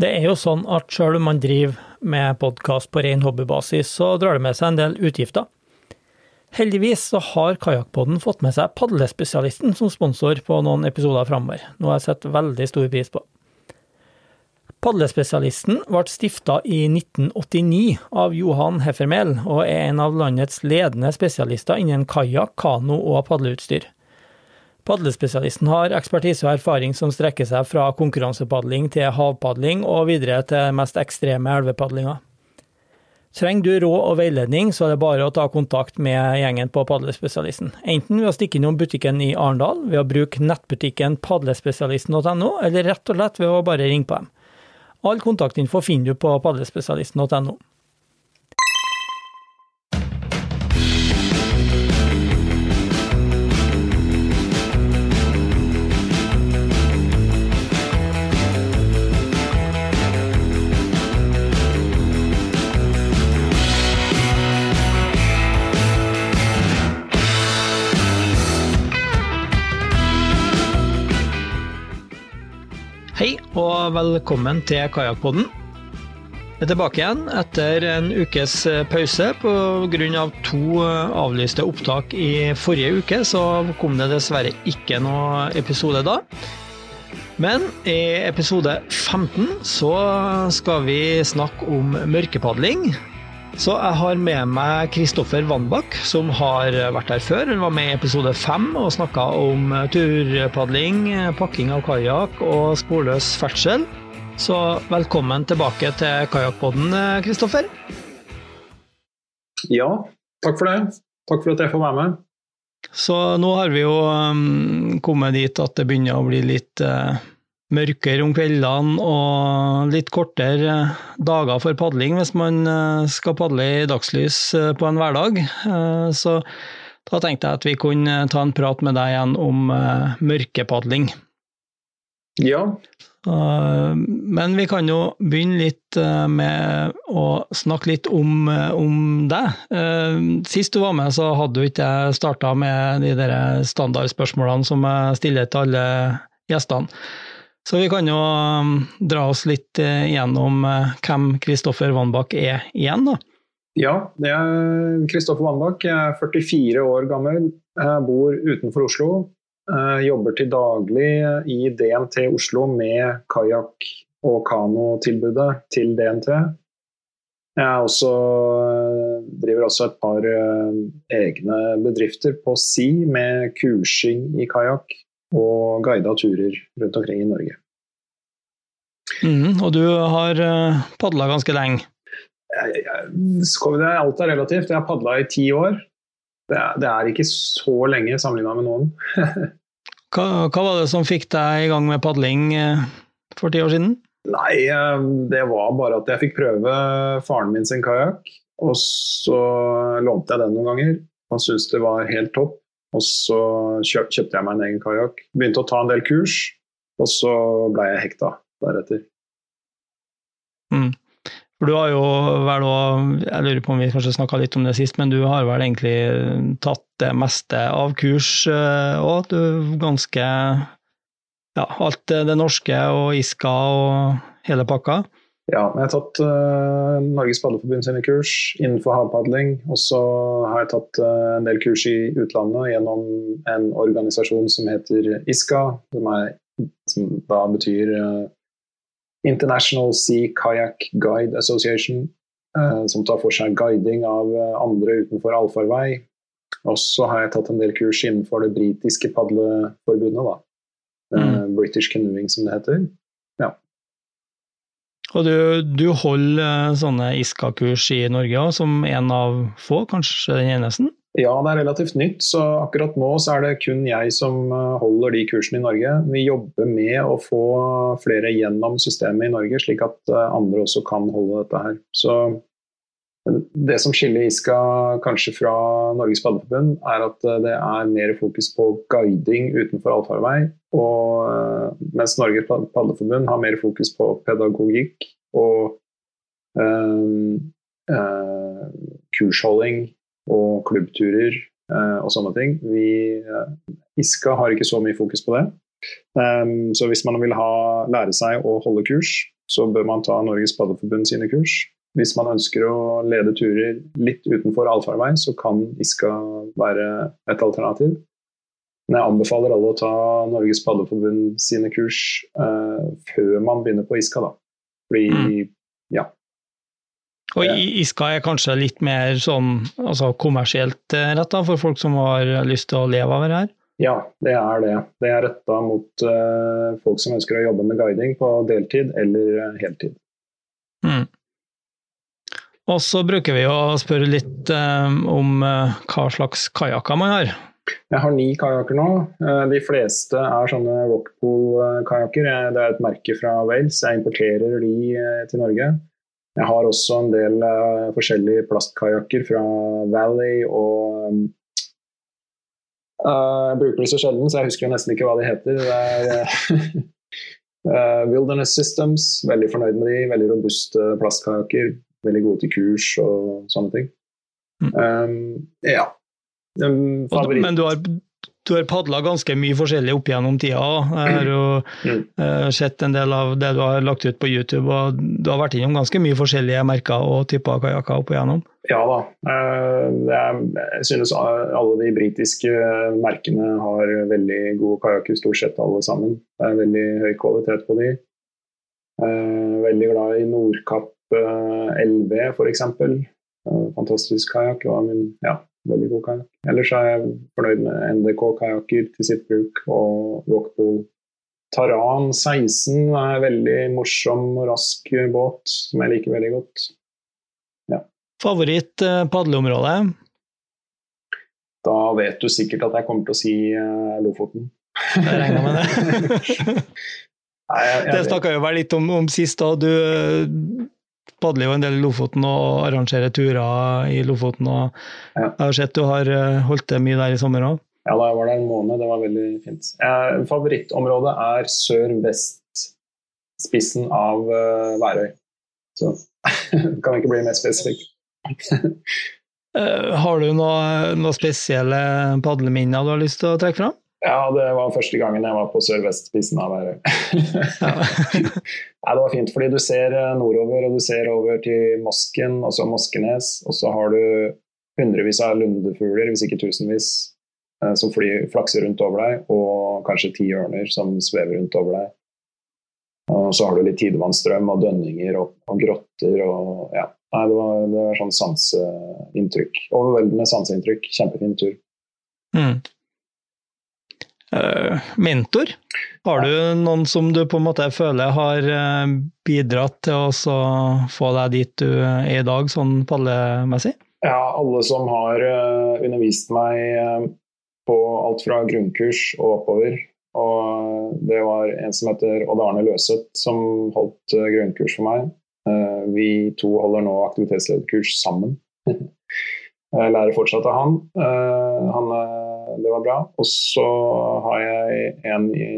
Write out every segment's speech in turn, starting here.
Det er jo sånn at selv om man driver med podkast på ren hobbybasis, så drar det med seg en del utgifter. Heldigvis så har Kajakkpodden fått med seg Padlespesialisten som sponsor på noen episoder framover, noe jeg setter veldig stor pris på. Padlespesialisten ble stifta i 1989 av Johan Heffermel, og er en av landets ledende spesialister innen kajakk, kano og padleutstyr. Padlespesialisten har ekspertise og erfaring som strekker seg fra konkurransepadling til havpadling og videre til mest ekstreme elvepadlinger. Trenger du råd og veiledning, så er det bare å ta kontakt med gjengen på Padlespesialisten. Enten ved å stikke innom butikken i Arendal, ved å bruke nettbutikken padlespesialisten.no, eller rett og slett ved å bare ringe på dem. All kontaktinfo finner du på padlespesialisten.no. og velkommen til Kajakkpodden. Jeg er tilbake igjen etter en ukes pause pga. to avlyste opptak i forrige uke, så kom det dessverre ikke noe episode da. Men i episode 15 så skal vi snakke om mørkepadling, så jeg har med meg Kristoffer Wandbakk, som har vært her før. Hun var med i episode fem og snakka om turpadling, pakking av kajakk og sporløs ferdsel. Så velkommen tilbake til Kajakkpodden, Kristoffer. Ja, takk for det. Takk for at jeg får være med. Så nå har vi jo um, kommet dit at det begynner å bli litt uh, mørkere om kveldene og litt kortere dager for padling hvis man eh, skal padle i dagslys eh, på en hverdag. Eh, så da tenkte jeg at vi kunne ta en prat med deg igjen om mørkepadling. Ja. Men vi kan jo begynne litt med å snakke litt om, om deg. Sist du var med, så hadde du ikke starta med de der standardspørsmålene som jeg stiller til alle gjestene. Så vi kan jo um, dra oss litt uh, gjennom uh, hvem Kristoffer Wannbach er igjen, da. Ja, det er Kristoffer Wannbach. Jeg er 44 år gammel. Jeg bor utenfor Oslo. Jeg jobber til daglig i DNT Oslo med kajakk- og kanotilbudet til DNT. Jeg også, driver også et par egne bedrifter på si med kursing i kajakk og guida turer rundt omkring i Norge. Mm, og du har eh, padla ganske lenge? Jeg, jeg, alt er relativt. Jeg har padla i ti år. Det er, det er, ikke så lenge sammenligna med noen. hva, hva, var det som fikk deg i gang med padling uh, for ti år siden? Nei, uh, det var bare at jeg fikk prøve faren min sin kajakk. Og så lånte jeg den noen ganger. Han syntes det var helt topp. Og så kjøp, kjøpte jeg meg en egen kajakk. Begynte å ta en del kurs, og så ble jeg hekta deretter. Mm. For du har jo vel òg, jeg lurer på om vi kanskje snakka litt om det sist, men du har vel egentlig tatt det meste av kurs òg? Du er ganske Ja, alt det norske og Iska og hele pakka? Ja, jeg har tatt uh, Norges Padleforbund sine kurs innenfor havpadling. Og så har jeg tatt uh, en del kurs i utlandet gjennom en organisasjon som heter ISKA, som, er, som da betyr uh, International Sea Kayak Guide Association. som tar for seg guiding av andre utenfor allfarvei. Og så har jeg tatt en del kurs innenfor det britiske padleforbundet, da. Mm. British Canoeing, som det heter. Og du, du holder eh, sånne ISKA-kurs i Norge også, som en av få, kanskje den eneste? Ja, det er relativt nytt, så akkurat nå så er det kun jeg som eh, holder de kursene i Norge. Vi jobber med å få flere gjennom systemet i Norge, slik at eh, andre også kan holde dette her. Så det som skiller ISKA kanskje fra Norges Paddeforbund, er at det er mer fokus på guiding utenfor allfarvei. Og, eh, mens Norges Paddeforbund har mer fokus på pedagogikk og øh, øh, kursholding og klubbturer øh, og sånne ting. Vi, ISKA har ikke så mye fokus på det. Um, så hvis man vil ha, lære seg å holde kurs, så bør man ta Norges Paddeforbund sine kurs. Hvis man ønsker å lede turer litt utenfor allfarvei, så kan ISKA være et alternativ. Men jeg anbefaler alle å ta Norges Padleforbund sine kurs uh, før man begynner på ISKA, da. Fordi, mm. ja. Og ISKA er kanskje litt mer sånn altså kommersielt eh, retta for folk som har lyst til å leve av det her? Ja, det er det. Det er retta mot uh, folk som ønsker å jobbe med guiding på deltid eller heltid. Mm. Og så bruker vi å spørre litt um, om uh, hva slags kajakker man har. Jeg har ni kajakker nå. Uh, de fleste er sånne Rockpool-kajakker. Det er et merke fra Wales. Jeg importerer de til Norge. Jeg har også en del forskjellige plastkajakker fra Valley og um, Jeg bruker de så sjelden, så jeg husker nesten ikke hva de heter. Det er Wilderness Systems, veldig fornøyd med de. Veldig robuste plastkajakker veldig gode til kurs og sånne ting. Mm. Um, ja. Um, Men du har, du har padla ganske mye forskjellig opp gjennom tida. Jeg har jo uh, sett en del av det du har lagt ut på YouTube, og du har vært innom ganske mye forskjellige merker og typer kajakker opp igjennom? Ja da. Er, jeg synes alle de britiske merkene har veldig gode kajakker, stort sett alle sammen. Det er veldig høy kvalitet på de. Veldig glad i Nordkapp LV f.eks. Fantastisk kajakk. var min ja, veldig god kajakk. Ellers er jeg fornøyd med NDK-kajakker til sitt bruk og Rockpool. Taran 16 er en veldig morsom og rask båt som jeg liker veldig godt. Ja. Favoritt uh, padleområde? Da vet du sikkert at jeg kommer til å si Lofoten. Jeg regner med det. Nei, jeg, jeg, det snakka jo vel litt om, om sist. da. Du, padler jo en del i Lofoten og arrangerer turer i Lofoten. og ja. Jeg har sett du har eh, holdt det mye der i sommer òg? Ja, da jeg var der en måned. Det var veldig fint. Eh, favorittområdet er sør-vest-spissen av uh, Værøy. Så kan ikke bli mer spesifikk. uh, har du noen noe spesielle padleminner du har lyst til å trekke fram? Ja, det var første gangen jeg var på sørvestspissen av Værøy. ja, det var fint, fordi du ser eh, nordover, og du ser over til Mosken, og så Moskenes. Og så har du hundrevis av lundefugler, hvis ikke tusenvis, eh, som flyr, flakser rundt over deg, og kanskje ti ørner som svever rundt over deg. Og så har du litt tidevannsstrøm og dønninger og, og grotter og ja. Nei, det var, det var sånn sanseinntrykk. Overveldende sanseinntrykk. Kjempefin tur. Mm. Eh, mentor? Har du noen som du på en måte føler har eh, bidratt til å få deg dit du er i dag, sånn pallemessig? Ja, alle som har eh, undervist meg på alt fra grunnkurs og oppover. Og det var en som heter Odd Arne Løseth som holdt grunnkurs for meg. Vi to holder nå aktivitetslederkurs sammen. Jeg lærer fortsatt av han. Han det var bra. Og så har jeg en i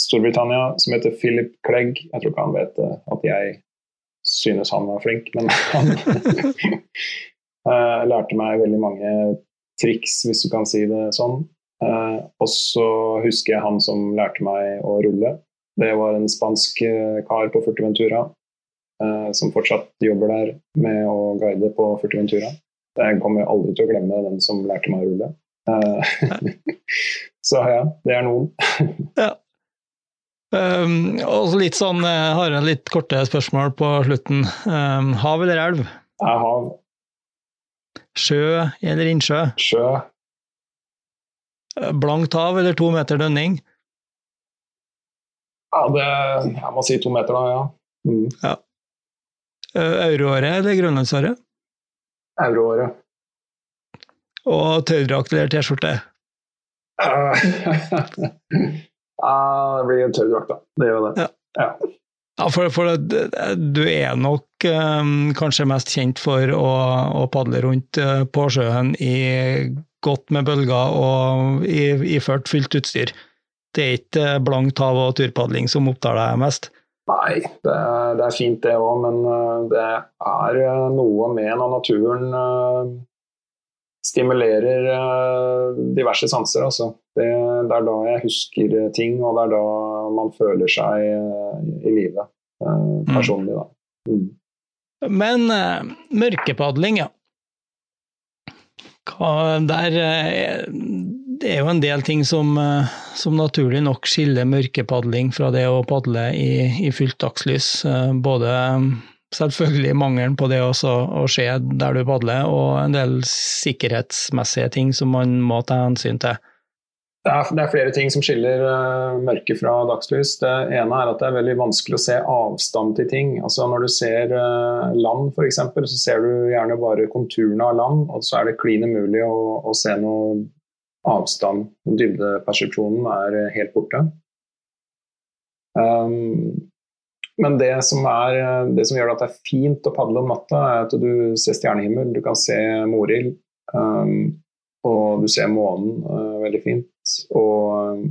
Storbritannia som heter Philip Clegg. Jeg tror ikke han vet at jeg synes han var flink, men han uh, lærte meg veldig mange triks, hvis du kan si det sånn. Uh, og så husker jeg han som lærte meg å rulle. Det var en spansk eh, kar på Furtiventura uh, som fortsatt jobber der med å guide på Furtiventura. Jeg kommer aldri til å glemme den som lærte meg å rulle. Eh, så ja, det er noen. ja. Um, og litt sånn, jeg eh, har en litt korte spørsmål på slutten. Um, hav eller elv? Ja, hav. Sjø eller innsjø? Sjø. Eh, blankt hav eller to meter dønning? Ja, det Jeg må si to meter, da, ja. Mm. ja. Euroåret eller grønlandsåret? Euroåret. Og tørrdrakt eller T-skjorte? ja, det blir en tørrdrakt, da. Det gjør det. Ja. ja. ja for, for det, du er nok um, kanskje mest kjent for å, å padle rundt uh, på sjøen i godt med bølger og iført fylt utstyr. Det er ikke blankt hav og turpadling som opptar deg mest? Nei, det det er fint det òg, men uh, det er noe med når naturen uh, stimulerer uh, diverse sanser. Altså. Det, det, er da jeg husker ting, og det er da man føler seg uh, i live. mm. personlig, da. Mm. Men mørkepadling, ja. Der Det er jo en del ting som, som naturlig nok skiller mørkepadling fra det å padle i, i fullt dagslys. både selvfølgelig mangelen på det også, å se der du padler, og en del sikkerhetsmessige ting som man må ta hensyn til. Det er, det er, flere ting som skiller uh, mørke fra dagslys. Det ene er at det er veldig vanskelig å se avstand til ting. Altså Når du ser uh, land f.eks., så ser du gjerne bare konturene av land, og så er det klin umulig å, å, se noe avstand. Dybdepersepsjonen er uh, helt borte. Um, men det som, er, det som, gjør at det er fint å padle om natta, er at du ser stjernehimmel, du kan se Morild. Um, og du ser månen uh, veldig fint. Og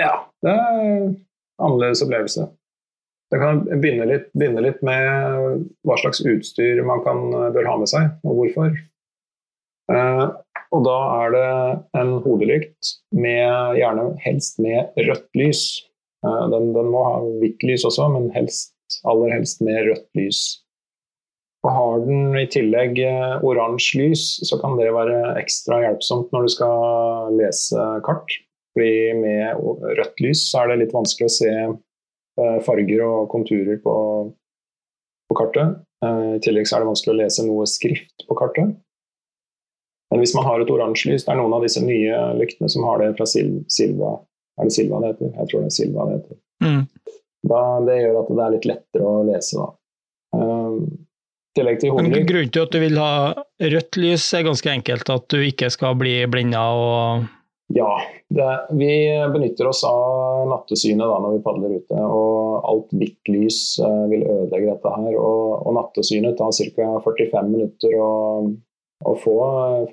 ja, det er en annerledes opplevelse. Det kan begynne litt, begynne litt, med hva slags utstyr man kan, bør ha med seg, og hvorfor. Uh, og da er det en hodelykt med gjerne helst med rødt lys. Eh, den, den, må ha hvitt lys også, men helst, aller helst med rødt lys. Og har den i tillegg eh, oransje lys, så kan det være ekstra hjelpsomt når du skal lese kart. Fordi med rødt lys så er det litt vanskelig å se eh, farger og konturer på, på kartet. I tillegg så er det vanskelig å lese noe skrift på kartet. Men hvis man har et oransje lys, det er noen av disse nye lyktene som har det fra Silva Er det Silva det heter? Jeg tror det er Silva det heter. Mm. Da, det gjør at det er litt lettere å lese, da hovedlyd. Grunnen til at du vil ha rødt lys er ganske enkelt, at du ikke skal bli blinda og Ja, det, vi benytter oss av nattesynet da når vi padler ute. og Alt hvitt lys eh, vil ødelegge dette her. Og, og nattesynet tar ca. 45 minutter å, å, få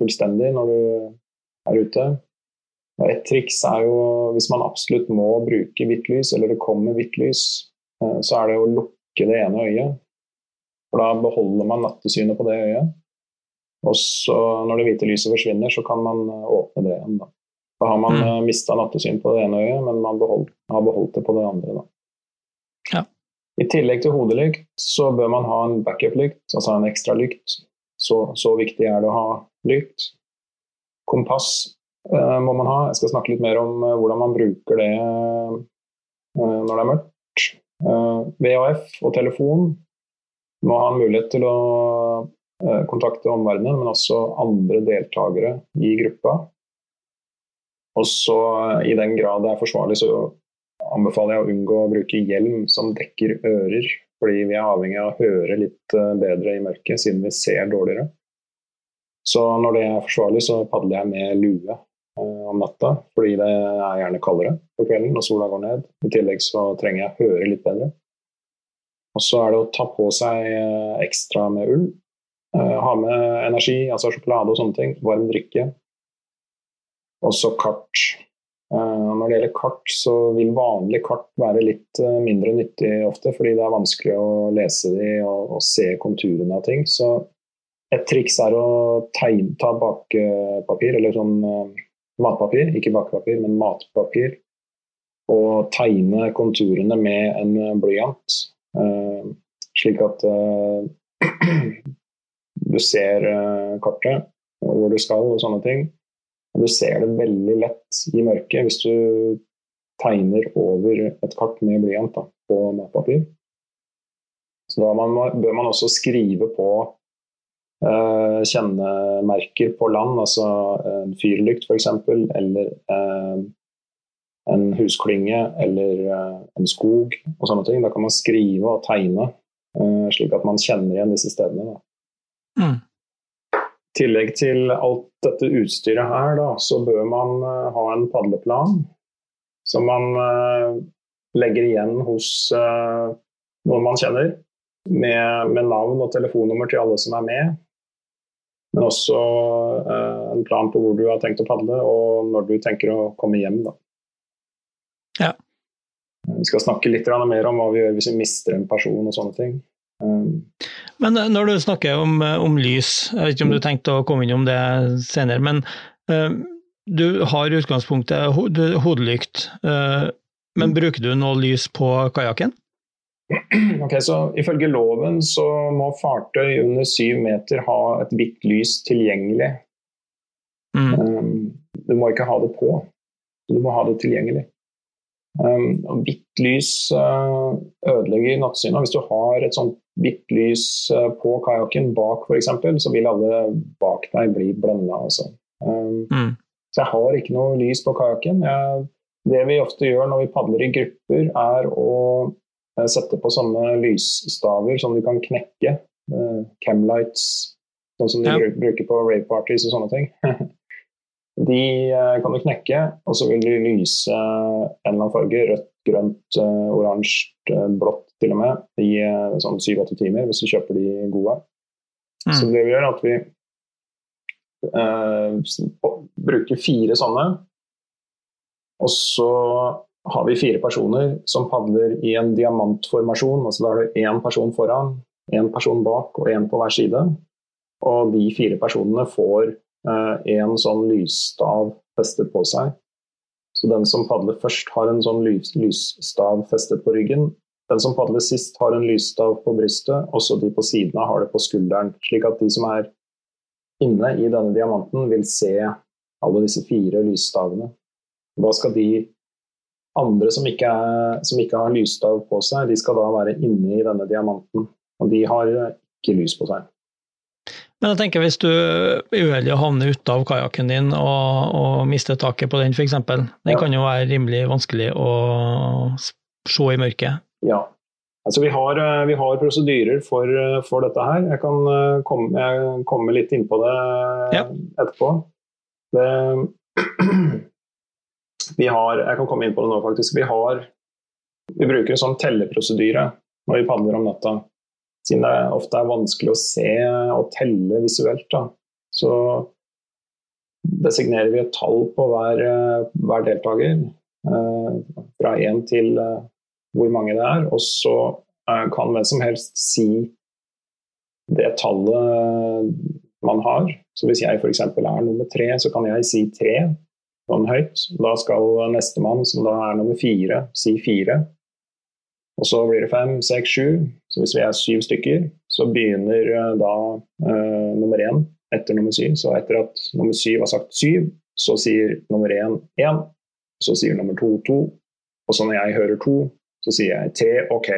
fullstendig når du er ute. Et triks er jo hvis man absolutt må bruke hvitt lys, eller det kommer hvitt lys, uh, så er det å lukke det ene øyet for da beholder man nattesynet på det øyet. Og så når det hvite lyset forsvinner, så kan man eh, åpne det igjen. Da, da har man mm. Eh, mista nattesyn på det ene øyet, men man beholdt, har beholdt det på det andre. Da. Ja. I tillegg til hodelykt så bør man ha en backup-lykt, altså en ekstra lykt. Så, så, viktig er det å ha lykt. Kompass eh, må man ha. Jeg skal snakke litt mer om eh, hvordan man bruker det eh, når det er mørkt. Eh, VHF og telefon må ha en mulighet til å eh, kontakte omverdenen, men også andre deltakere i gruppa. Og så i den grad det er forsvarlig, så anbefaler jeg å unngå å bruke hjelm som dekker ører. Fordi vi er avhengig av å høre litt eh, bedre i mørket, siden vi ser dårligere. Så når det er forsvarlig, så padler jeg med lue eh, om natta. Fordi det er gjerne kaldere på kvelden når sola går ned. I tillegg så trenger jeg å høre litt bedre. Og så er det å ta på seg eh, ekstra med ull. Eh, ha med energi, altså sjokolade og sånne ting. Varm drikke. Og så kart. Eh, når det gjelder kart, så vil vanlig kart være litt mindre nyttig ofte, fordi det er vanskelig å lese de og, og se konturene av ting. Så et triks er å tegne, ta bakepapir, eller sånn matpapir, ikke bakepapir, men matpapir, og tegne konturene med en blyant. Eh, slik at eh, du ser eh, kartet hvor du skal og sånne ting. Du ser det veldig lett i mørket hvis du tegner over et kart med blyant på matpapir. Så da man, bør man også skrive på uh, kjennemerker på land, altså en fyrlykt f.eks., eller uh, en husklynge eller uh, en skog og sånne ting. Da kan man skrive og tegne, eh, slik at man kjenner igjen disse stedene. Mm. I tillegg til alt dette utstyret her, da, så bør man eh, ha en padleplan som man legger igjen hos noen man kjenner, med, med, navn og telefonnummer til alle som er med. Men også en plan på hvor du har tenkt å padle, og når du tenker å komme hjem. Da. Ja. Vi skal snakke litt mer om hva vi gjør hvis vi mister en person og sånne ting. Um, men eh, når du snakker om, eh, om, lys, jeg vet ikke om du mm. tenkte å komme inn om det senere, men uh, du har i utgangspunktet hodelykt, uh, men mm. bruker du noe lys på kajakken? Ok, så Ifølge loven så må fartøy under syv meter ha et hvitt lys tilgjengelig. Mm. Um, du må ikke ha det på, du må ha det tilgjengelig. Um, og hvitt lys uh, ødelegger nattsynet. Hvis du har et sånt hvitt lys uh, på kajakken bak f.eks., så vil alle bak deg bli blenda. Altså. Um, Mm. så jeg har ikke noe lys på kajakken. Det vi ofte gjør når vi padler i grupper, er å sette på sånne lysstaver som du kan knekke. Uh, Camlights, sånn som de Ja. bru- bruker på rave parties og sånne ting. De eh, kan du knekke, og så vil de lyse en eller annen farge. Rødt, grønt, eh, oransje, eh, blått til og med. I eh, sånn syv-åtte timer, hvis du kjøper de gode. Så Mm. det vi gjør, er at vi uh, bruker fire sånne. Og så har vi fire personer som padler i en diamantformasjon. altså Da har du én person foran, én person bak og én på hver side. Og de fire personene får en sånn lysstav festet på seg. Så den som padler først, har en sånn lys, lysstav festet på ryggen. Den som padler sist, har en lysstav på brystet, og så de på siden av har det på skulderen. Slik at de som er inne i denne diamanten, vil se alle disse fire lysstavene. Da skal de andre som ikke, er, som ikke har lysstav på seg, de skal da være inne i denne diamanten. Og de har ikke lys på seg. Men jeg tenker hvis du er uheldig og havner ute av kajakken din og, og mister taket på den f.eks., den Ja. kan jo være rimelig vanskelig å se i mørket. Ja. Altså, vi, har, eh, vi har prosedyrer for, eh, for dette her. Jeg kan eh, komme, jeg kommer litt inn på det Ja. etterpå. Det, vi har, jeg kan komme inn på det nå, faktisk. Vi, har, vi bruker en sånn telleprosedyre når vi padler om natta. Siden det ofte er vanskelig å se og telle visuelt, da. så designerer vi et tall på hver, hver deltaker. eh, Fra én til eh, hvor mange det er. Og så eh, kan hvem som helst si det tallet man har. Så hvis jeg f.eks. er nummer tre, så kan jeg si tre sånn høyt. Da skal nestemann, som da er nummer fire, si fire. Og så blir det fem, seks, sju. Så hvis vi er syv stykker, så begynner eh, da eh, nummer én etter nummer syv. Så etter at nummer syv har sagt syv, så sier nummer én én. Så sier nummer to to. Og så når jeg hører to, så sier jeg tre, OK.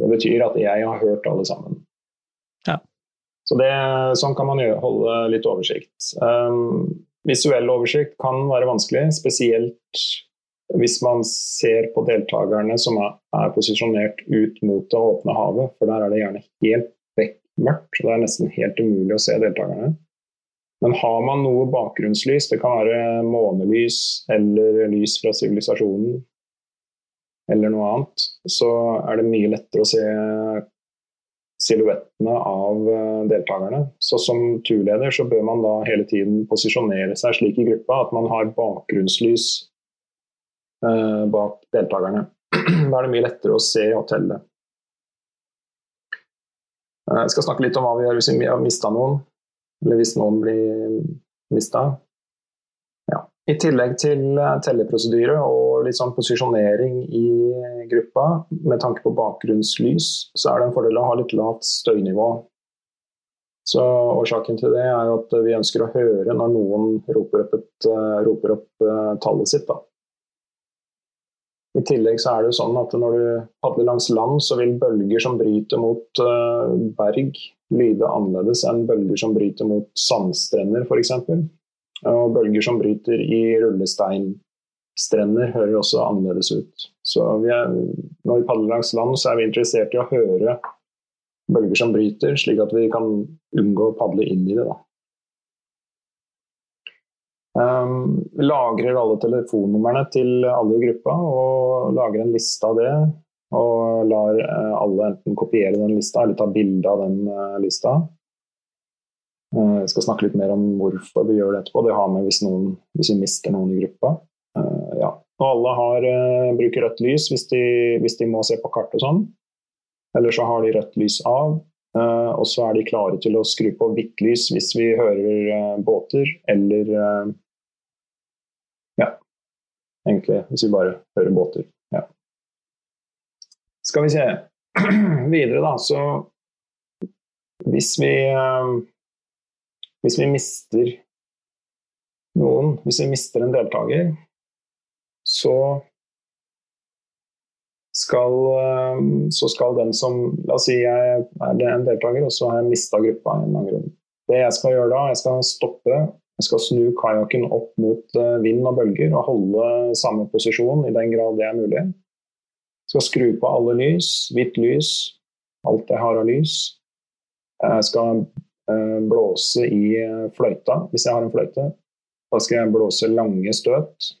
Det betyr at jeg har hørt alle sammen. Ja. Så det, sånn kan man gjøre, holde litt oversikt. Um, visuell oversikt kan være vanskelig, spesielt hvis man ser på deltakerne som er, er posisjonert ut mot det åpne havet, for der er det gjerne helt bekmørkt. Det er nesten helt umulig å se deltakerne. Men har man noe bakgrunnslys, det kan være månelys eller lys fra sivilisasjonen, eller noe annet, så er det mye lettere å se silhuettene av eh, deltakerne. Så som turleder så bør man da hele tiden posisjonere seg slik i gruppa at man har bakgrunnslys eh, bak deltakerne. Da er det mye lettere å se og telle. Eh, Jeg skal snakke litt om hva vi gjør hvis vi har mista noen, eller hvis noen blir mista. Ja. I tillegg til eh, telleprosedyre og litt sånn posisjonering i gruppa med tanke på bakgrunnslys, så er det en fordel å ha litt lavt støynivå. Så Årsaken til det er at vi ønsker å høre når noen roper opp, et, eh, roper opp eh, tallet sitt. Da. I tillegg så er det jo sånn at når du padler langs land, så vil bølger som bryter mot eh, berg, lyde annerledes enn bølger som bryter mot sandstrender f.eks. Og bølger som bryter i rullesteinstrender hører også annerledes ut. Så vi er, når vi padler langs land, så er vi interessert i å høre bølger som bryter, slik at vi kan unngå å padle inn i det. Da. Um, lagrer alle telefonnumrene til alle i gruppa og lager en liste av det. Og lar uh, alle enten kopiere den lista eller ta bilde av den uh, lista. Uh, jeg skal snakke litt mer om hvorfor vi gjør det etterpå. Det har med hvis, noen, hvis vi mister noen i gruppa. Ja. Og alle har, bruker rødt lys hvis de, hvis de, må se på kart og sånn. Eller så har de rødt lys av. og så er de klare til å skru på hvitt lys hvis vi hører båter eller Ja, egentlig, hvis vi bare hører båter. Ja. Skal vi se. Videre, da, så Hvis vi eh, Hvis vi mister noen, hvis vi mister en deltaker, så skal, eh, så skal den som La oss si jeg er en deltaker, og så har jeg mista gruppa. en eller grunn. Det jeg skal gjøre da, jeg skal stoppe. Jeg skal snu kajakken opp mot eh, vind og bølger og holde samme posisjon i den grad det er mulig. Jeg skal skru på alle lys, hvitt lys, alt jeg har av lys. Jeg skal eh, blåse i fløyta hvis jeg har en fløyte. Da skal jeg blåse lange støt.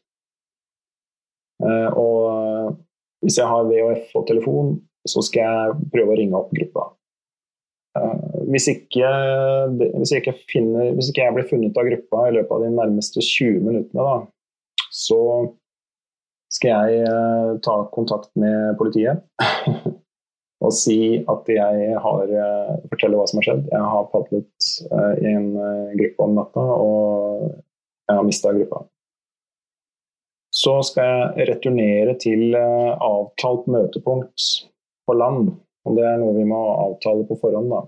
Og hvis jeg har VHF og telefon, så skal jeg prøve å ringe opp gruppa. Uh, hvis, ikke, hvis, ikke finner, hvis, ikke, jeg blir funnet av gruppa i løpet av de nærmeste 20 minuttene, da, så skal jeg ta kontakt med politiet og si at jeg har uh, Fortelle hva som har skjedd. Jeg har padlet i en gruppe om natta, og jeg har mista gruppa så skal jeg returnere til eh, avtalt møtepunkt på land. Og det er noe vi må avtale på forhånd. da.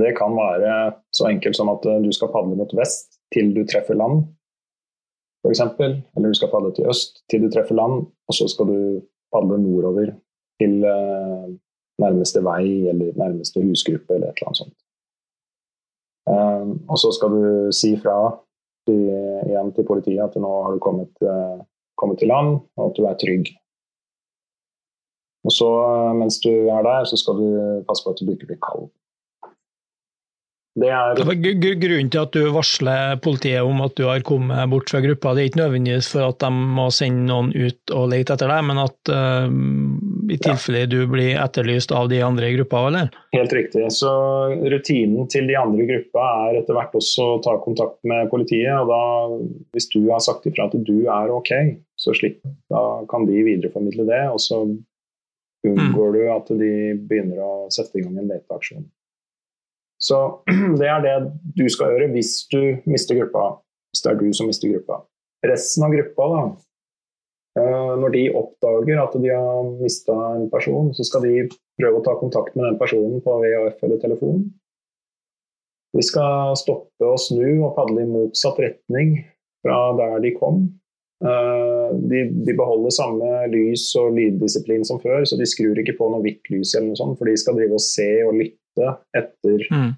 Det kan være så enkelt som at eh, du skal padle mot vest til du treffer land, f.eks. Eller du skal padle til øst til du treffer land, og så skal du padle nordover til eh, nærmeste vei eller nærmeste husgruppe eller et eller annet sånt. og så skal du si fra igjen til politiet at nå har du kommet, uh, kommet til land, og at du er trygg. Og så, eh, mens du er der, så skal du passe på at du ikke blir kald. Det er Grunnen til at du varsler politiet om at du har kommet bort fra gruppa, det er ikke nødvendigvis for at de må sende noen ut og lete etter deg, men at uh, i tilfelle ja. du blir etterlyst av de andre i gruppa, eller? Helt riktig. Så rutinen til de andre i gruppa er etter hvert også å ta kontakt med politiet. Og da, hvis du har sagt ifra at du er ok, så slipp. Da kan de videreformidle det, og så unngår mm. du at de begynner å sette i gang en leteaksjon. Så det er det du skal gjøre hvis du mister gruppa. Hvis det er du som mister gruppa. Resten av gruppa, da, eh, når de oppdager at de har mista en person, så skal de prøve å ta kontakt med den personen på VAF eller telefon. De skal stoppe og snu og padle i motsatt retning fra der de kom. Eh, de, de, beholder samme lys- og lyddisiplin som før, så de skrur ikke på noe hvitt lys, eller noe sånt, for de skal drive og se og lytte etter mm.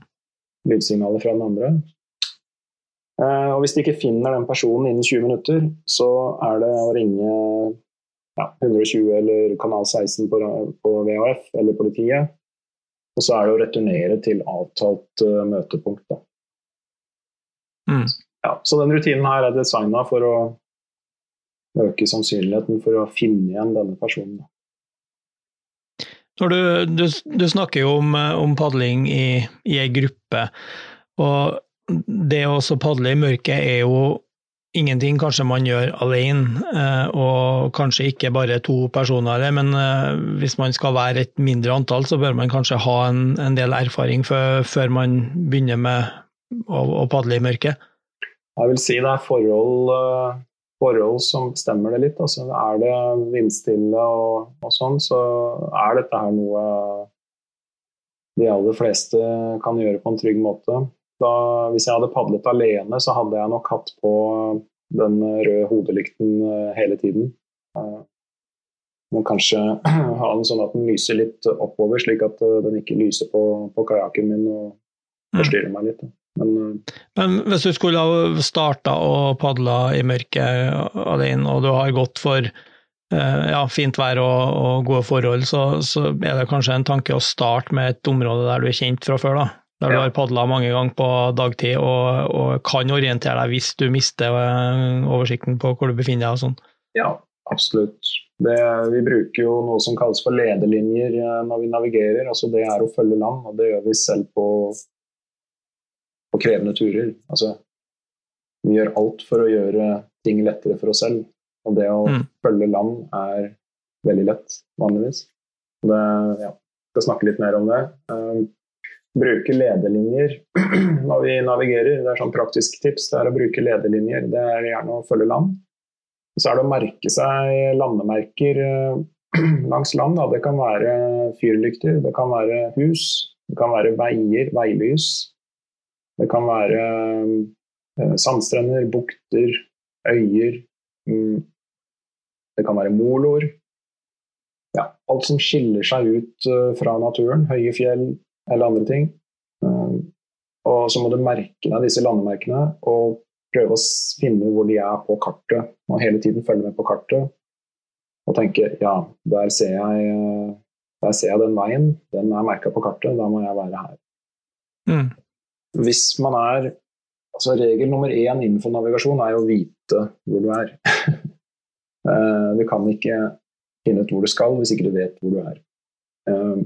lydsignalet fra den andre. Eh, og Hvis de ikke finner den personen innen 20 minutter, så er det å ringe ja, 120 eller kanal 16 på, på, VHF eller politiet. Og så er det å returnere til avtalt uh, møtepunkt. Mm. Ja, så den rutinen her er designa for å øke sannsynligheten for å finne igjen denne personen. Når du, du, du snakker jo om, om padling i, i ei gruppe, og det å padle i mørket er jo ingenting kanskje man gjør alene, eh, og kanskje ikke bare to personer, men eh, hvis man skal være et mindre antall, så bør man kanskje ha en, en del erfaring før, før, man begynner med å, å, padle i mørket? Jeg vil si det er forhold eh, forhold som bestemmer det litt. Altså, er det vindstille og, og, sånn, så er dette her noe de aller fleste kan gjøre på en trygg måte. Da, hvis jeg hadde padlet alene, så hadde jeg nok hatt på den røde hodelykten eh, hele tiden. Må kanskje ha den sånn at den lyser litt oppover, slik at eh, den ikke lyser på, på kajakken min og mm. forstyrrer meg litt. Men, eh, Men, hvis du skulle ha starta å padle i mørket alene, og du har gått for eh, ja, fint vær og, og gode forhold, så, så, er det kanskje en tanke å starte med et område der du er kjent fra før? da? Der ja. du har padla mange ganger på dagtid og, og, kan orientere deg hvis du mister eh, oversikten på hvor du befinner deg og sånn? Ja, absolutt. Det, vi bruker jo noe som kalles for lederlinjer når vi navigerer. altså Det er å følge land, og det gjør vi selv på på krevende turer. Altså, vi gjør alt for å gjøre ting lettere for oss selv. Og det å mm. følge land er veldig lett, vanligvis. Det, ja, skal snakke litt mer om det. Uh, bruke lederlinjer når vi navigerer. Det er sånn praktisk tips. Det er å bruke lederlinjer. Det er gjerne å følge land. Så er det å merke seg landemerker. langs land, da, det kan være fyrlykter, det kan være hus, det kan være veier, veilys. Det kan være eh, sandstrender, bukter, øyer. Mm. Det kan være moloer. Ja, alt som skiller seg ut uh, fra naturen. Høye fjell eller andre ting. Uh, og så må du merke deg disse landemerkene og prøve å finne hvor de er på kartet. Og hele tiden følge med på kartet og tenke ja, der ser jeg, der ser jeg den veien. Den er merka på kartet, da må jeg være her. Mm. Hvis man er altså Regel nummer én innenfor navigasjon er å vite hvor du er. Eh, du kan ikke finne ut hvor du skal hvis ikke du vet hvor du er. Eh,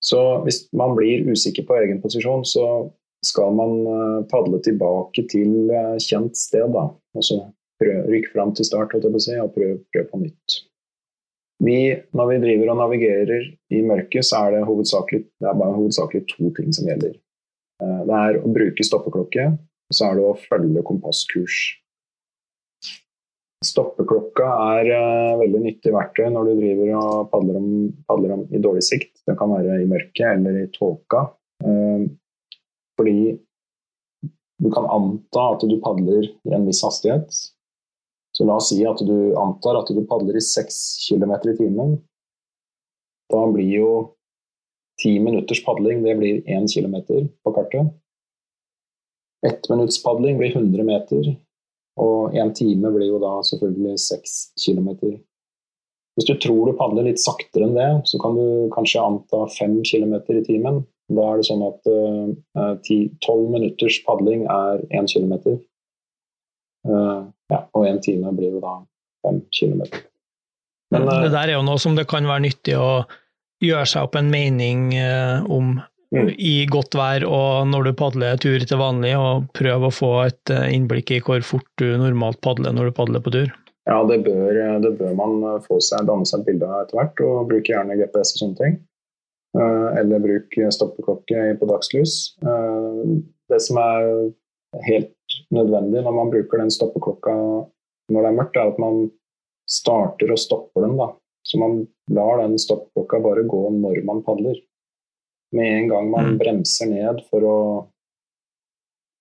så hvis man blir usikker på egen posisjon, så skal man eh, padle tilbake til kjent sted. Da. Og så rykke fram til start og prøve prøv på nytt. Vi, når vi driver og navigerer i mørket, så er det, hovedsakelig, det er bare hovedsakelig to ting som gjelder. Det er å bruke stoppeklokke, og så er det å følge kompasskurs. Stoppeklokka er uh, veldig nyttig verktøy når du driver og padler, om, padler om, i dårlig sikt. Det kan være i mørket eller i tåka. Uh, fordi du kan anta at du padler i en viss hastighet. Så la oss si at du antar at du padler i 6 km i timen. Da blir jo 10 minutters padling det blir 1 kilometer på kartet. Ett minutts padling blir 100 meter. Og én time blir jo da selvfølgelig seks kilometer. Hvis du tror du padler litt saktere enn det, så kan du kanskje anta fem kilometer i timen. Da er det sånn at eh, tolv uh, minutters padling er én kilometer. Uh, ja, og én time blir jo da fem kilometer. Men, uh, det der er jo noe som det kan være nyttig å gjøre seg opp en mening om mm. i godt vær og når du padler tur til vanlig, og prøve å få et eh, innblikk i hvor fort du normalt padler når du padler på tur? Ja, det bør, det bør man få seg, danne seg et bilde av etter hvert, og bruke gjerne GPS og sånne ting. Eh, eller bruk stoppeklokke på dagslys. Eh, det som er helt nødvendig når man bruker den stoppeklokka når det er mørkt, er at man starter og stopper den. da. Så man lar den stoppklokka bare gå når man padler. Med en gang man mm. bremser ned for å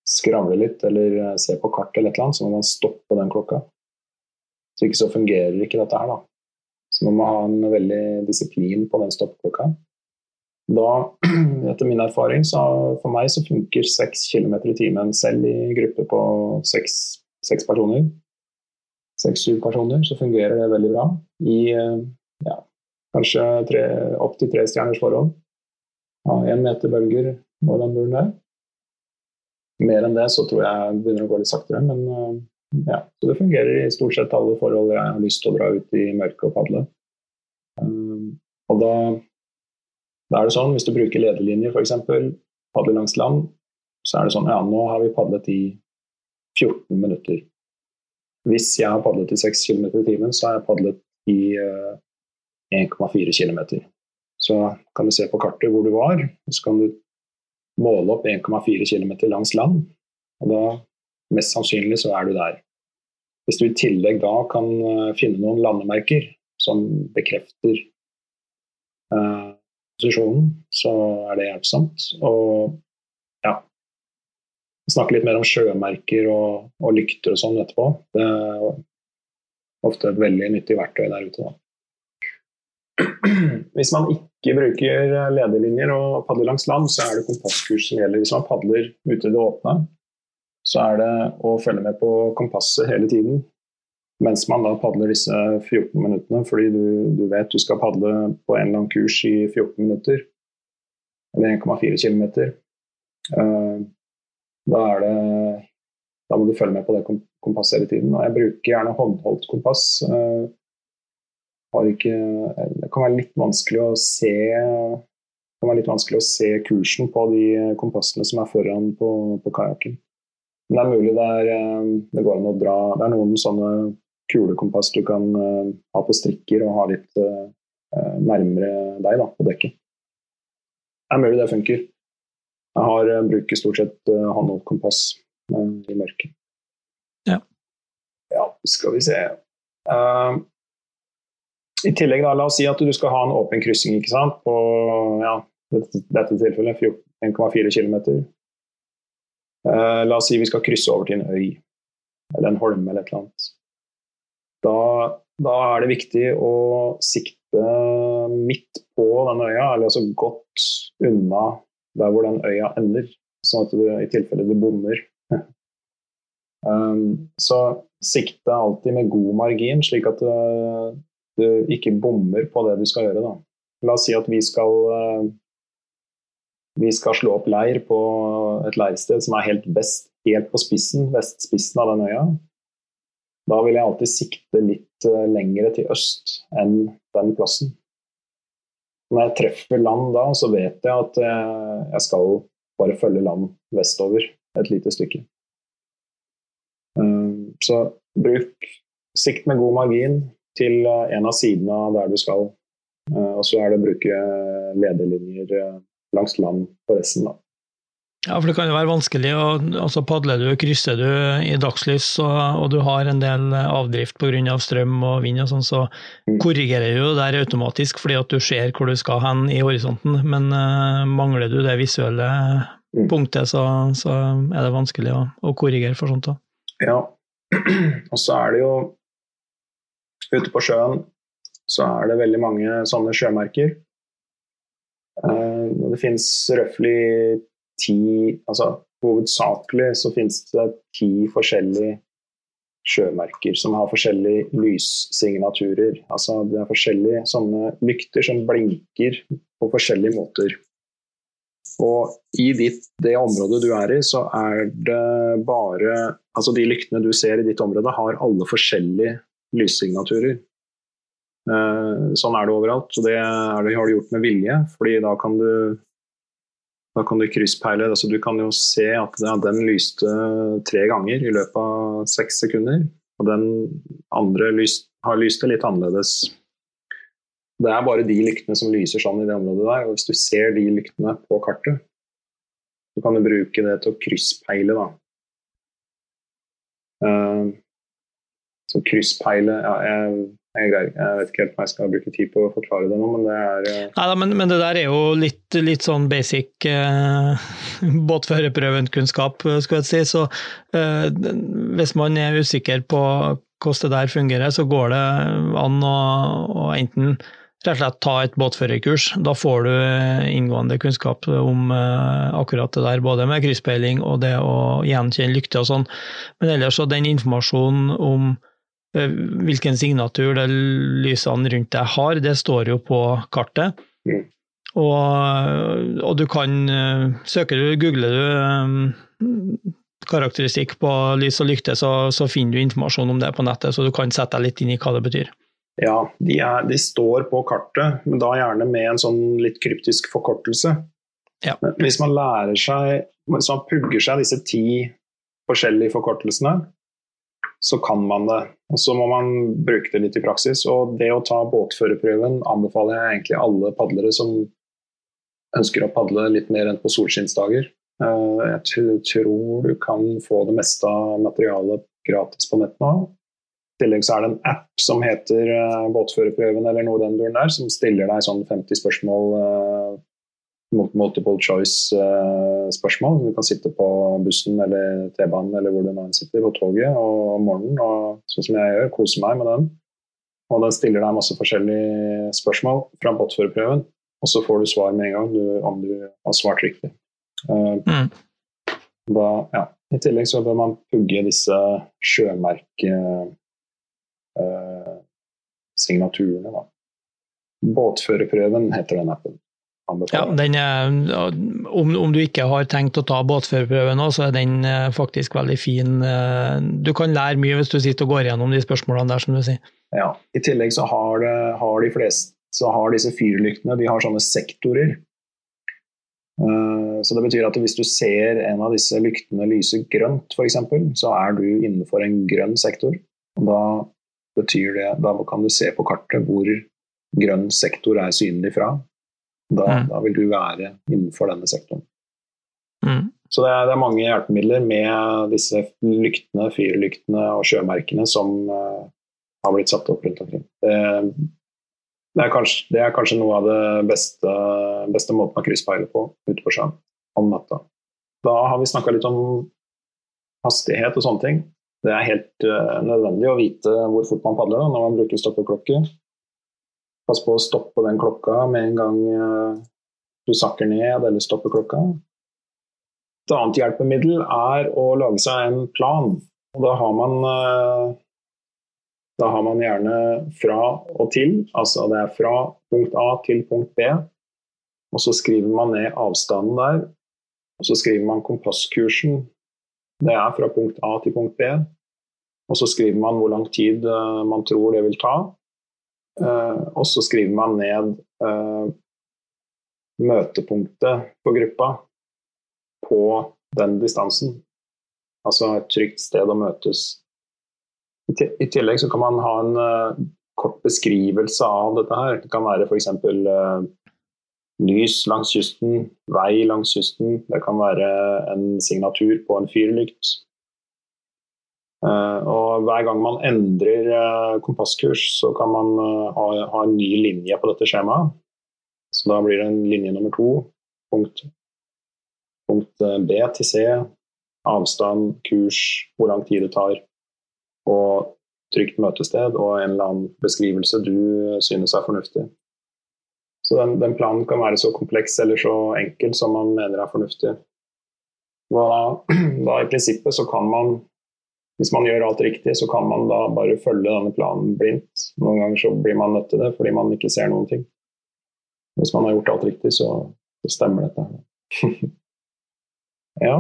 skravle litt eller eh, se på kart eller et eller annet, så må man stoppe den klokka. Så ikke så fungerer ikke dette her, da. Så man må ha en veldig disiplin på den stoppklokka. Da, etter min erfaring, så for meg så funker 6 km i timen selv i gruppe på seks, seks personer. Seks-syv personer, så fungerer det veldig bra. I eh, tre, opp til tre stjerners forhold ja, én meter bølger og den muren der. Mer enn det så tror jeg begynner å gå litt saktere, men eh, ja. Så det fungerer i stort sett alle forhold jeg har lyst til å dra ut i mørket og padle. Um, og da, da, er det sånn, hvis du bruker lederlinjer f.eks., padler langs land, så er det sånn ja, nå har vi padlet i 14 minutter. Hvis jeg har padlet i 6 km i timen, så har jeg padlet i uh, 1,4 km. Så kan du se på kartet hvor du var, og så kan du måle opp 1,4 km langs land. Og da, mest sannsynlig, så er du der. Hvis du i tillegg da kan eh, finne noen landemerker som bekrefter eh, posisjonen, så er det hjelpsomt. Og ja Snakke litt mer om sjømerker og, og lykter og sånn etterpå. Det er ofte et veldig nyttig verktøy der ute. da. Hvis man ikke bruker lederlinjer og padler langs land, så er det kompasskurs som gjelder. Hvis man padler ute i det åpne, så er det å følge med på kompasset hele tiden. Mens man da padler disse 14 minuttene fordi du, du vet du skal padle på en eller annen kurs i 14 minutter. Eller 1,4 km. Uh, da er det Da må du følge med på det kompasset hele tiden. Og jeg bruker gjerne håndholdt kompass. Ikke, det kan være litt vanskelig å se det kan være litt vanskelig å se kursen på de kompassene som er foran på, på kajakken. Men det er mulig det, er, eh, det, går an å dra Det er noen sånne kulekompass du kan uh, ha på strikker og ha litt uh, nærmere deg da, på dekket. Det er mulig det funker. Jeg har bruker stort sett håndholdt kompass i mørket. Ja. ja. Skal vi se. Uh, I tillegg, da, la oss si at du skal ha en åpen kryssing ikke sant? på ja, dette tilfellet 1,4 km. Eh, la oss si vi skal krysse over til en øy eller en holme eller et eller annet. Da, da er det viktig å sikte midt på den øya, eller altså godt unna der hvor den øya ender, sånn at du i tilfelle du bommer. um, så sikte alltid med god margin, slik at uh, du ikke bommer på det du skal gjøre. Da. La oss si at vi skal uh, vi skal slå opp leir på et leirsted som er helt best, helt på spissen, vestspissen av den øya. Da vil jeg alltid sikte litt uh, lengre til øst enn den plassen. Når jeg treffer land da, så vet jeg at jeg skal bare følge land vestover et lite stykke. Så bruk sikt med god margin til en av sidene av der du skal. Uh, og så er det å bruke lederlinjer langs land på resten. da. Ja, for det kan jo være vanskelig. Og, altså Padler du, krysser du i dagslys og, og du har en del avdrift pga. Av strøm og vind, og sånn, så mm. korrigerer du der automatisk fordi at du ser hvor du skal hen i horisonten. Men uh, mangler du det visuelle mm. punktet, så, så, er det vanskelig å, å korrigere for sånt. da. Ja, og så er det jo Ute på sjøen så er det veldig mange sånne sjømerker. Uh, det finnes røftlig ti altså Hovedsakelig så finnes det ti forskjellige sjømerker som har forskjellige lyssignaturer. Altså det er forskjellige sånne lykter som blinker på forskjellige måter. Og i ditt, det området du er i, så er det bare Altså de lyktene du ser i ditt område, har alle forskjellige lyssignaturer. Eh, sånn er det overalt. og Det, det har du gjort med vilje, fordi da kan du da kan du krysspeile. Altså, du kan jo se at den lyste tre ganger i løpet av seks sekunder. Og den andre lyst, har lyst det litt annerledes. Det er bare de lyktene som lyser sånn i det området der. Og hvis du ser de lyktene på kartet, så kan du bruke det til å krysspeile. da. Uh, så krysspeile ja, jeg jeg, jeg, vet ikke helt om jeg skal bruke tid på å forklare det nå, men det er uh... Nei men, men, det der er jo litt, litt sånn basic uh, båtførerprøvenkunnskap, skulle jeg si. Så uh, hvis man er usikker på hvordan det der fungerer, så går det an å, å enten rett og slett ta et båtførerkurs. Da får du inngående kunnskap om akkurat det der, både med krysspeiling og det å gjenkjenne lykter og sånn. Men ellers så den informasjonen om Eh, hvilken signatur det lysene rundt deg har, det står jo på kartet. Mm. Og, og, du kan søke, Søker du, googler du um, karakteristikk på lys og lykte, så, så, finner du informasjon om det på nettet, så du kan sette deg litt inn i hva det betyr. Ja, de, er, de står på kartet, men da gjerne med en sånn litt kryptisk forkortelse. Ja. Hvis man lærer seg, hvis man pugger seg disse ti forskjellige forkortelsene, så kan man det. Og så må man bruke det litt i praksis. Og det å ta båtførerprøven anbefaler jeg egentlig alle padlere som ønsker å padle litt mer enn på solskinnsdager. Eh, jeg tror du kan få det meste av materialet gratis på nett nå. I tillegg så er det en app som heter eh, Båtførerprøven eller noe den duren der, som stiller deg sånn 50 spørsmål eh, multiple choice-spørsmål. Du kan sitte på bussen eller T-banen eller hvor du nå sitter, på toget og om morgenen og sånn som jeg gjør, kose meg med den. Og den stiller deg masse forskjellige spørsmål fra båtførerprøven, og så får du svar med en gang du, om du har svart riktig. Mm. da, ja. I tillegg så bør man pugge disse sjømerkesignaturene. Uh, Båtførerprøven heter den appen. Ja, er, om, om, du ikke har tenkt å ta båtførerprøven nå, så er den eh, faktisk veldig fin. Eh, du kan lære mye hvis du sitter og går gjennom de spørsmålene der, som du sier. Ja, I tillegg så har, det, har de fleste så har disse fyrlyktene de har sånne sektorer. Eh, så det betyr at hvis du ser en av disse lyktene lyse grønt, f.eks., så er du innenfor en grønn sektor. Da betyr det Da kan du se på kartet hvor grønn sektor er synlig fra. Da, mm. da, vil du være innenfor denne sektoren. Mm. Så det er, det er, mange hjelpemidler med disse lyktene, fyrlyktene og sjømerkene som uh, har blitt satt opp rundt omkring. Det, det, er kanskje, det er kanskje noe av det beste, beste måten å krysspeile på ute på sjøen om natta. Da har vi snakka litt om hastighet og sånne ting. Det er helt uh, nødvendig å vite hvor fort man padler da, når man bruker stoppeklokke. Pass på å stoppe den klokka med en gang uh, du sakker ned eller stopper klokka. Et annet hjelpemiddel er å lage seg en plan. Og da har man uh, da har man gjerne fra og til, altså det er fra punkt A til punkt B. Og så skriver man ned avstanden der. Og så skriver man kompasskursen. Det er fra punkt A til punkt B. Og så skriver man hvor lang tid uh, man tror det vil ta. Uh, og så skriver man ned uh, møtepunktet på gruppa på den distansen. Altså et trygt sted å møtes. I tillegg så kan man ha en uh, kort beskrivelse av dette her. Det kan være f.eks. Lys langs kysten, vei langs kysten. Det kan være en signatur på en fyrlykt. Uh, og hver gang man endrer uh, kompasskurs, så kan man uh, ha, ha, en ny linje på dette skjemaet. Så da blir det en linje nummer to. Punkt, punkt B til C. Avstand, kurs, hvor lang tid det tar og trygt møtested og en eller annen beskrivelse du synes er fornuftig. Så den, den, planen kan være så kompleks eller så enkel som man mener er fornuftig. Da, da, I prinsippet så kan man, hvis man gjør alt riktig, så kan man da bare følge denne planen blindt. Noen ganger så blir man nødt til det fordi man ikke ser noen ting. Hvis man har gjort alt riktig, så, så stemmer dette. ja,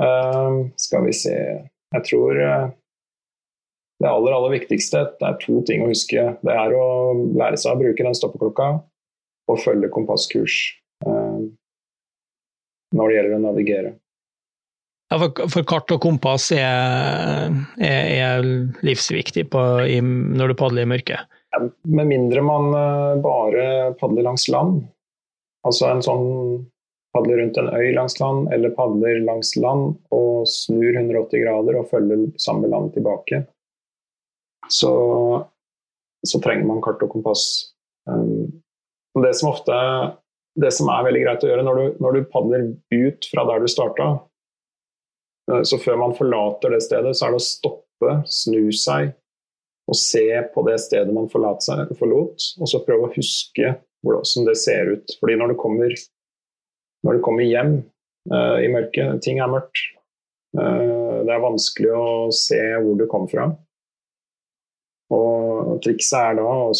uh, skal vi se Jeg tror uh, det aller, aller viktigste det er to ting å huske. Det er å lære seg å bruke den stoppeklokka og følge kompasskurs uh, når det gjelder å navigere. For, kart og kompass er, er, er livsviktig på, i, når du padler i mørket? Ja, med mindre man uh, bare padler langs land. Altså en sånn padler rundt en øy langs land, eller padler langs land og snur 180 grader og følger samme land tilbake så, så trenger man kart og kompass. Um, det som ofte det som er veldig greit å gjøre når du, når du padler ut fra der du starta, så før man forlater det stedet, så er det å stoppe, snu seg og se på det stedet man seg, forlot, og så prøve å huske hvordan det ser ut. Fordi når du kommer, når du kommer hjem uh, i mørket, ting er mørkt, uh, det er vanskelig å se hvor du kom fra. Og trikset er da å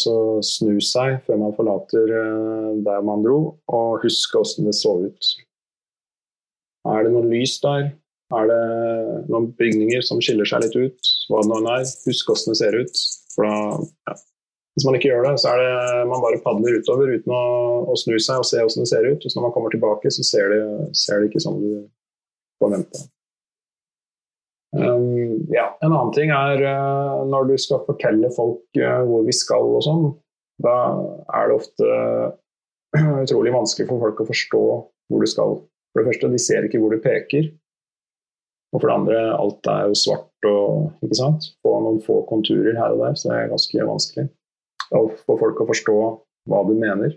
snu seg før man forlater uh, der man dro, og huske åssen det så ut. Er det noe lys der? Er det noen bygninger som skiller seg litt ut? Hva det nå er. Husk hvordan det ser ut. For da, ja. Hvis man ikke gjør det, så er det man bare padler utover uten å, å snu seg og se hvordan det ser ut. Og når man kommer tilbake, så ser det, ser det ikke sånn du forventa. Um, ja, En annen ting er uh, når du skal fortelle folk uh, hvor vi skal og sånn. Da er det ofte utrolig vanskelig for folk å forstå hvor du skal. For det første, de ser ikke hvor du peker. Og for det andre, alt er jo svart og ikke sant? På noen få konturer her og der, så det er ganske vanskelig å få folk å forstå hva du mener.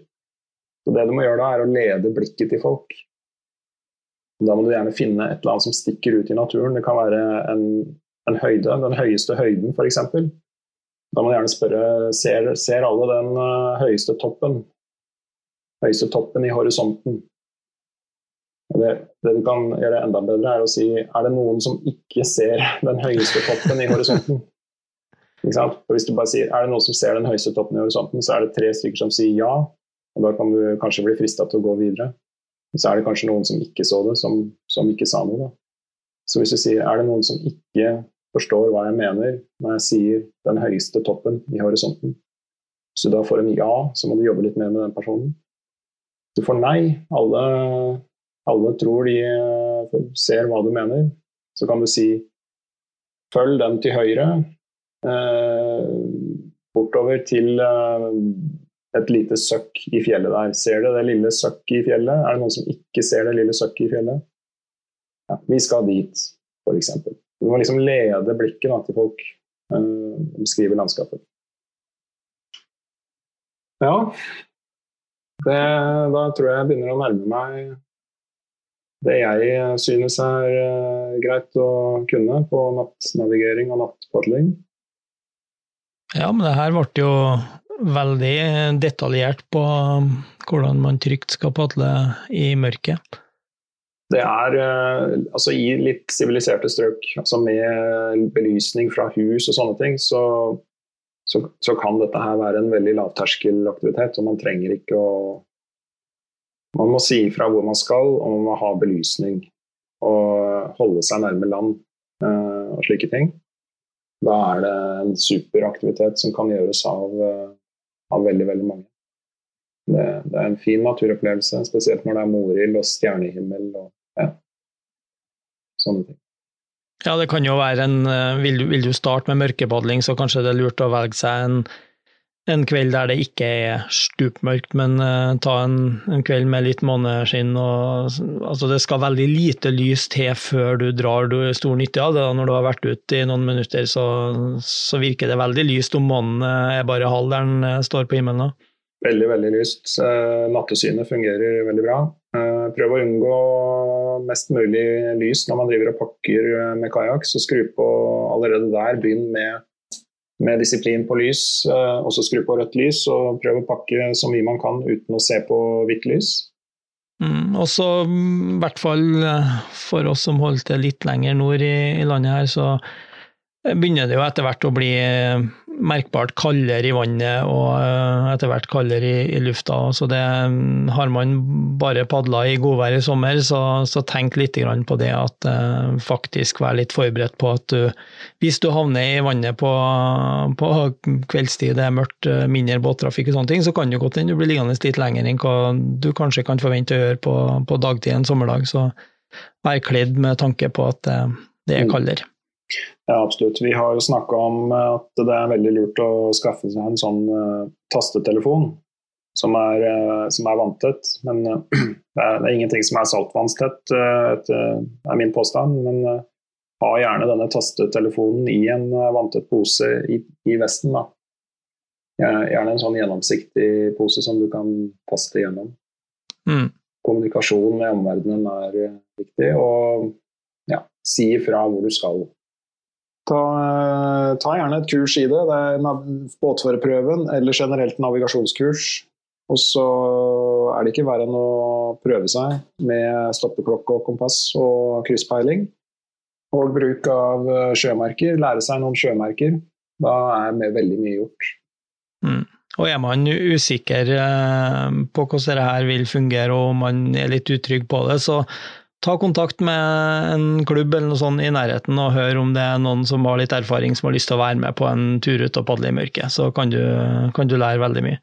Så det du må gjøre da, er å lede blikket til folk. Da må du gjerne finne et eller annet som stikker ut i naturen. Det kan være en, en høyde, den høyeste høyden f.eks. Da må du gjerne spørre ser, ser alle den uh, høyeste toppen. Høyeste toppen i horisonten. Det, det, du kan gjøre enda bedre, er å si er det noen som ikke ser den høyeste toppen i horisonten. Hvis du bare sier er det noen som ser den høyeste toppen i horisonten, så er det tre stykker som sier ja. Og da kan du kanskje bli frista til å gå videre. Så er det kanskje noen som ikke så det, som, som ikke sa noe. Da. Så hvis du sier er det noen som ikke forstår hva jeg mener når jeg sier den høyeste toppen i horisonten, så da får en ja, så må du jobbe litt mer med den personen. Du får nei. Alle, alle tror de eh, ser hva du mener. Så kan du si følg den til høyre. Eh, bortover til eh, et lite søkk i fjellet der. Ser du det lille søkket i fjellet? Er det noen som ikke ser det lille søkket i fjellet? Ja, vi skal dit, f.eks. Du må liksom lede blikket da, til folk eh, beskrive landskapet. Ja. Det, da tror jeg jeg begynner å nærme meg det jeg synes er uh, greit å kunne på nattnavigering og nattpadling. Ja, men det her ble jo veldig detaljert på um, hvordan man trygt skal padle i mørket. Det er uh, altså i litt siviliserte strøk, altså med belysning fra hus og sånne ting, så, så, så kan dette her være en veldig lavterskelaktivitet. Og man trenger ikke å man må si ifra hvor man skal, og man må ha belysning. Og holde seg nærme land uh, og slike ting. Da er det en superaktivitet som kan gjøres av, uh, av veldig, veldig mange. Det, det, er en fin naturopplevelse, spesielt når det er morild og stjernehimmel og ja, sånne ting. Ja, det kan jo være en eh, Vil du, vil du starte med mørkepadling, så kanskje det er lurt å velge seg en en kveld der det ikke er stupmørkt, men uh, ta en, en, kveld med litt måneskinn. Og, altså det skal veldig lite lys til før du drar du stor nytte av det. Når du har vært ute i noen minutter, så, så virker det veldig lyst om månen er bare halv der den uh, står på himmelen. Veldig, veldig lyst. Uh, nattesynet fungerer veldig bra. Prøv å unngå mest mulig lys når man driver og pakker med kajakk, så skru på allerede der. Begynn med med disiplin på lys, eh, og så skru på rødt lys og prøve å pakke så mye man kan uten å se på hvitt lys. Mm, og så, mm, i hvert fall eh, for oss som holdt til litt lenger nord i, i landet her, så begynner det jo etter hvert å bli eh, merkbart kaldere i vannet og eh, etter hvert kaldere i, i lufta. Så det mm, har man bare padla i godvær i sommer, så, så tenk litt på det at eh, faktisk vær litt forberedt på at du, hvis du havner i vannet på, på kveldstid, det er mørkt, eh, mindre båttrafikk og sånne ting, så kan det godt hende du blir liggende litt lenger enn hva du kanskje kan forvente å gjøre på, på dagtid en sommerdag. Så vær kledd med tanke på at det, det er mm. kaldere. Ja, absolutt. Vi har jo snakka om at det er veldig lurt å skaffe seg en sånn uh, tastetelefon som er, uh, som er vanntett. Men uh, det, er, det, er, ingenting som er saltvannstett, det er min påstand. Men ha gjerne denne tastetelefonen i en vanntett pose i, i vesten. da. Gjerne en sånn gjennomsiktig pose som du kan taste gjennom. Mm. Kommunikasjon med omverdenen er viktig, og ja, si ifra hvor du skal. Ta, eh, ta, gjerne et kurs i det. Det er båtførerprøven eller generelt navigasjonskurs. Og så er det ikke verre enn å prøve seg med stoppeklokke og kompass og krysspeiling. Og bruk av eh, sjømerker. Lære seg noen sjømerker. Da er med veldig mye gjort. Mm. Og er man usikker eh, på hvordan dette vil fungere og man er litt utrygg på det, så ta kontakt med en klubb eller noe sånt i nærheten og hør om det er noen som har litt erfaring som har lyst til å være med på en tur ut og padle i mørket. Så kan du, kan du lære veldig mye.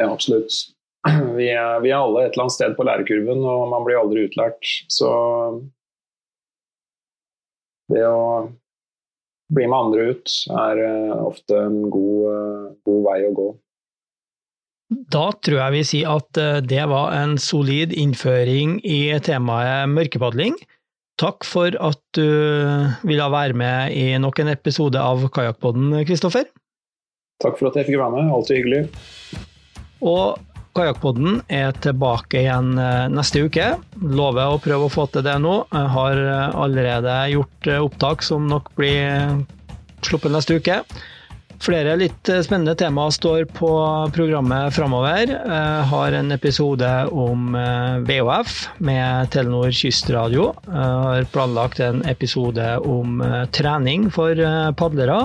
Ja, absolutt. Vi er, vi er, alle et eller annet sted på lærekurven, og man blir aldri utlært. Så det å bli med andre ut er eh, ofte en god, eh, god vei å gå. Da tror jeg vi sier at eh, det var en solid innføring i temaet mørkepadling. Takk for at du ville være med i nok en episode av Kajakkpodden, Kristoffer. Takk for at jeg fikk være med, alltid hyggelig. Og Kajakkpodden er tilbake igjen eh, neste uke. Lover å prøve å få til det nå. Jeg har eh, allerede gjort opptak som nok blir sluppet neste uke. Flere litt eh, spennende temaer står på programmet framover. Jeg har en episode om eh, VHF med Telenor Kystradio. Har planlagt en episode om eh, trening for padlere.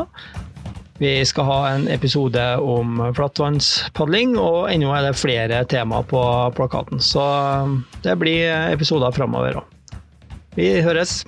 Vi skal ha en episode om flatvannspadling, og ennå er det flere temaer på plakaten. Så det blir episoder framover òg. Vi høres.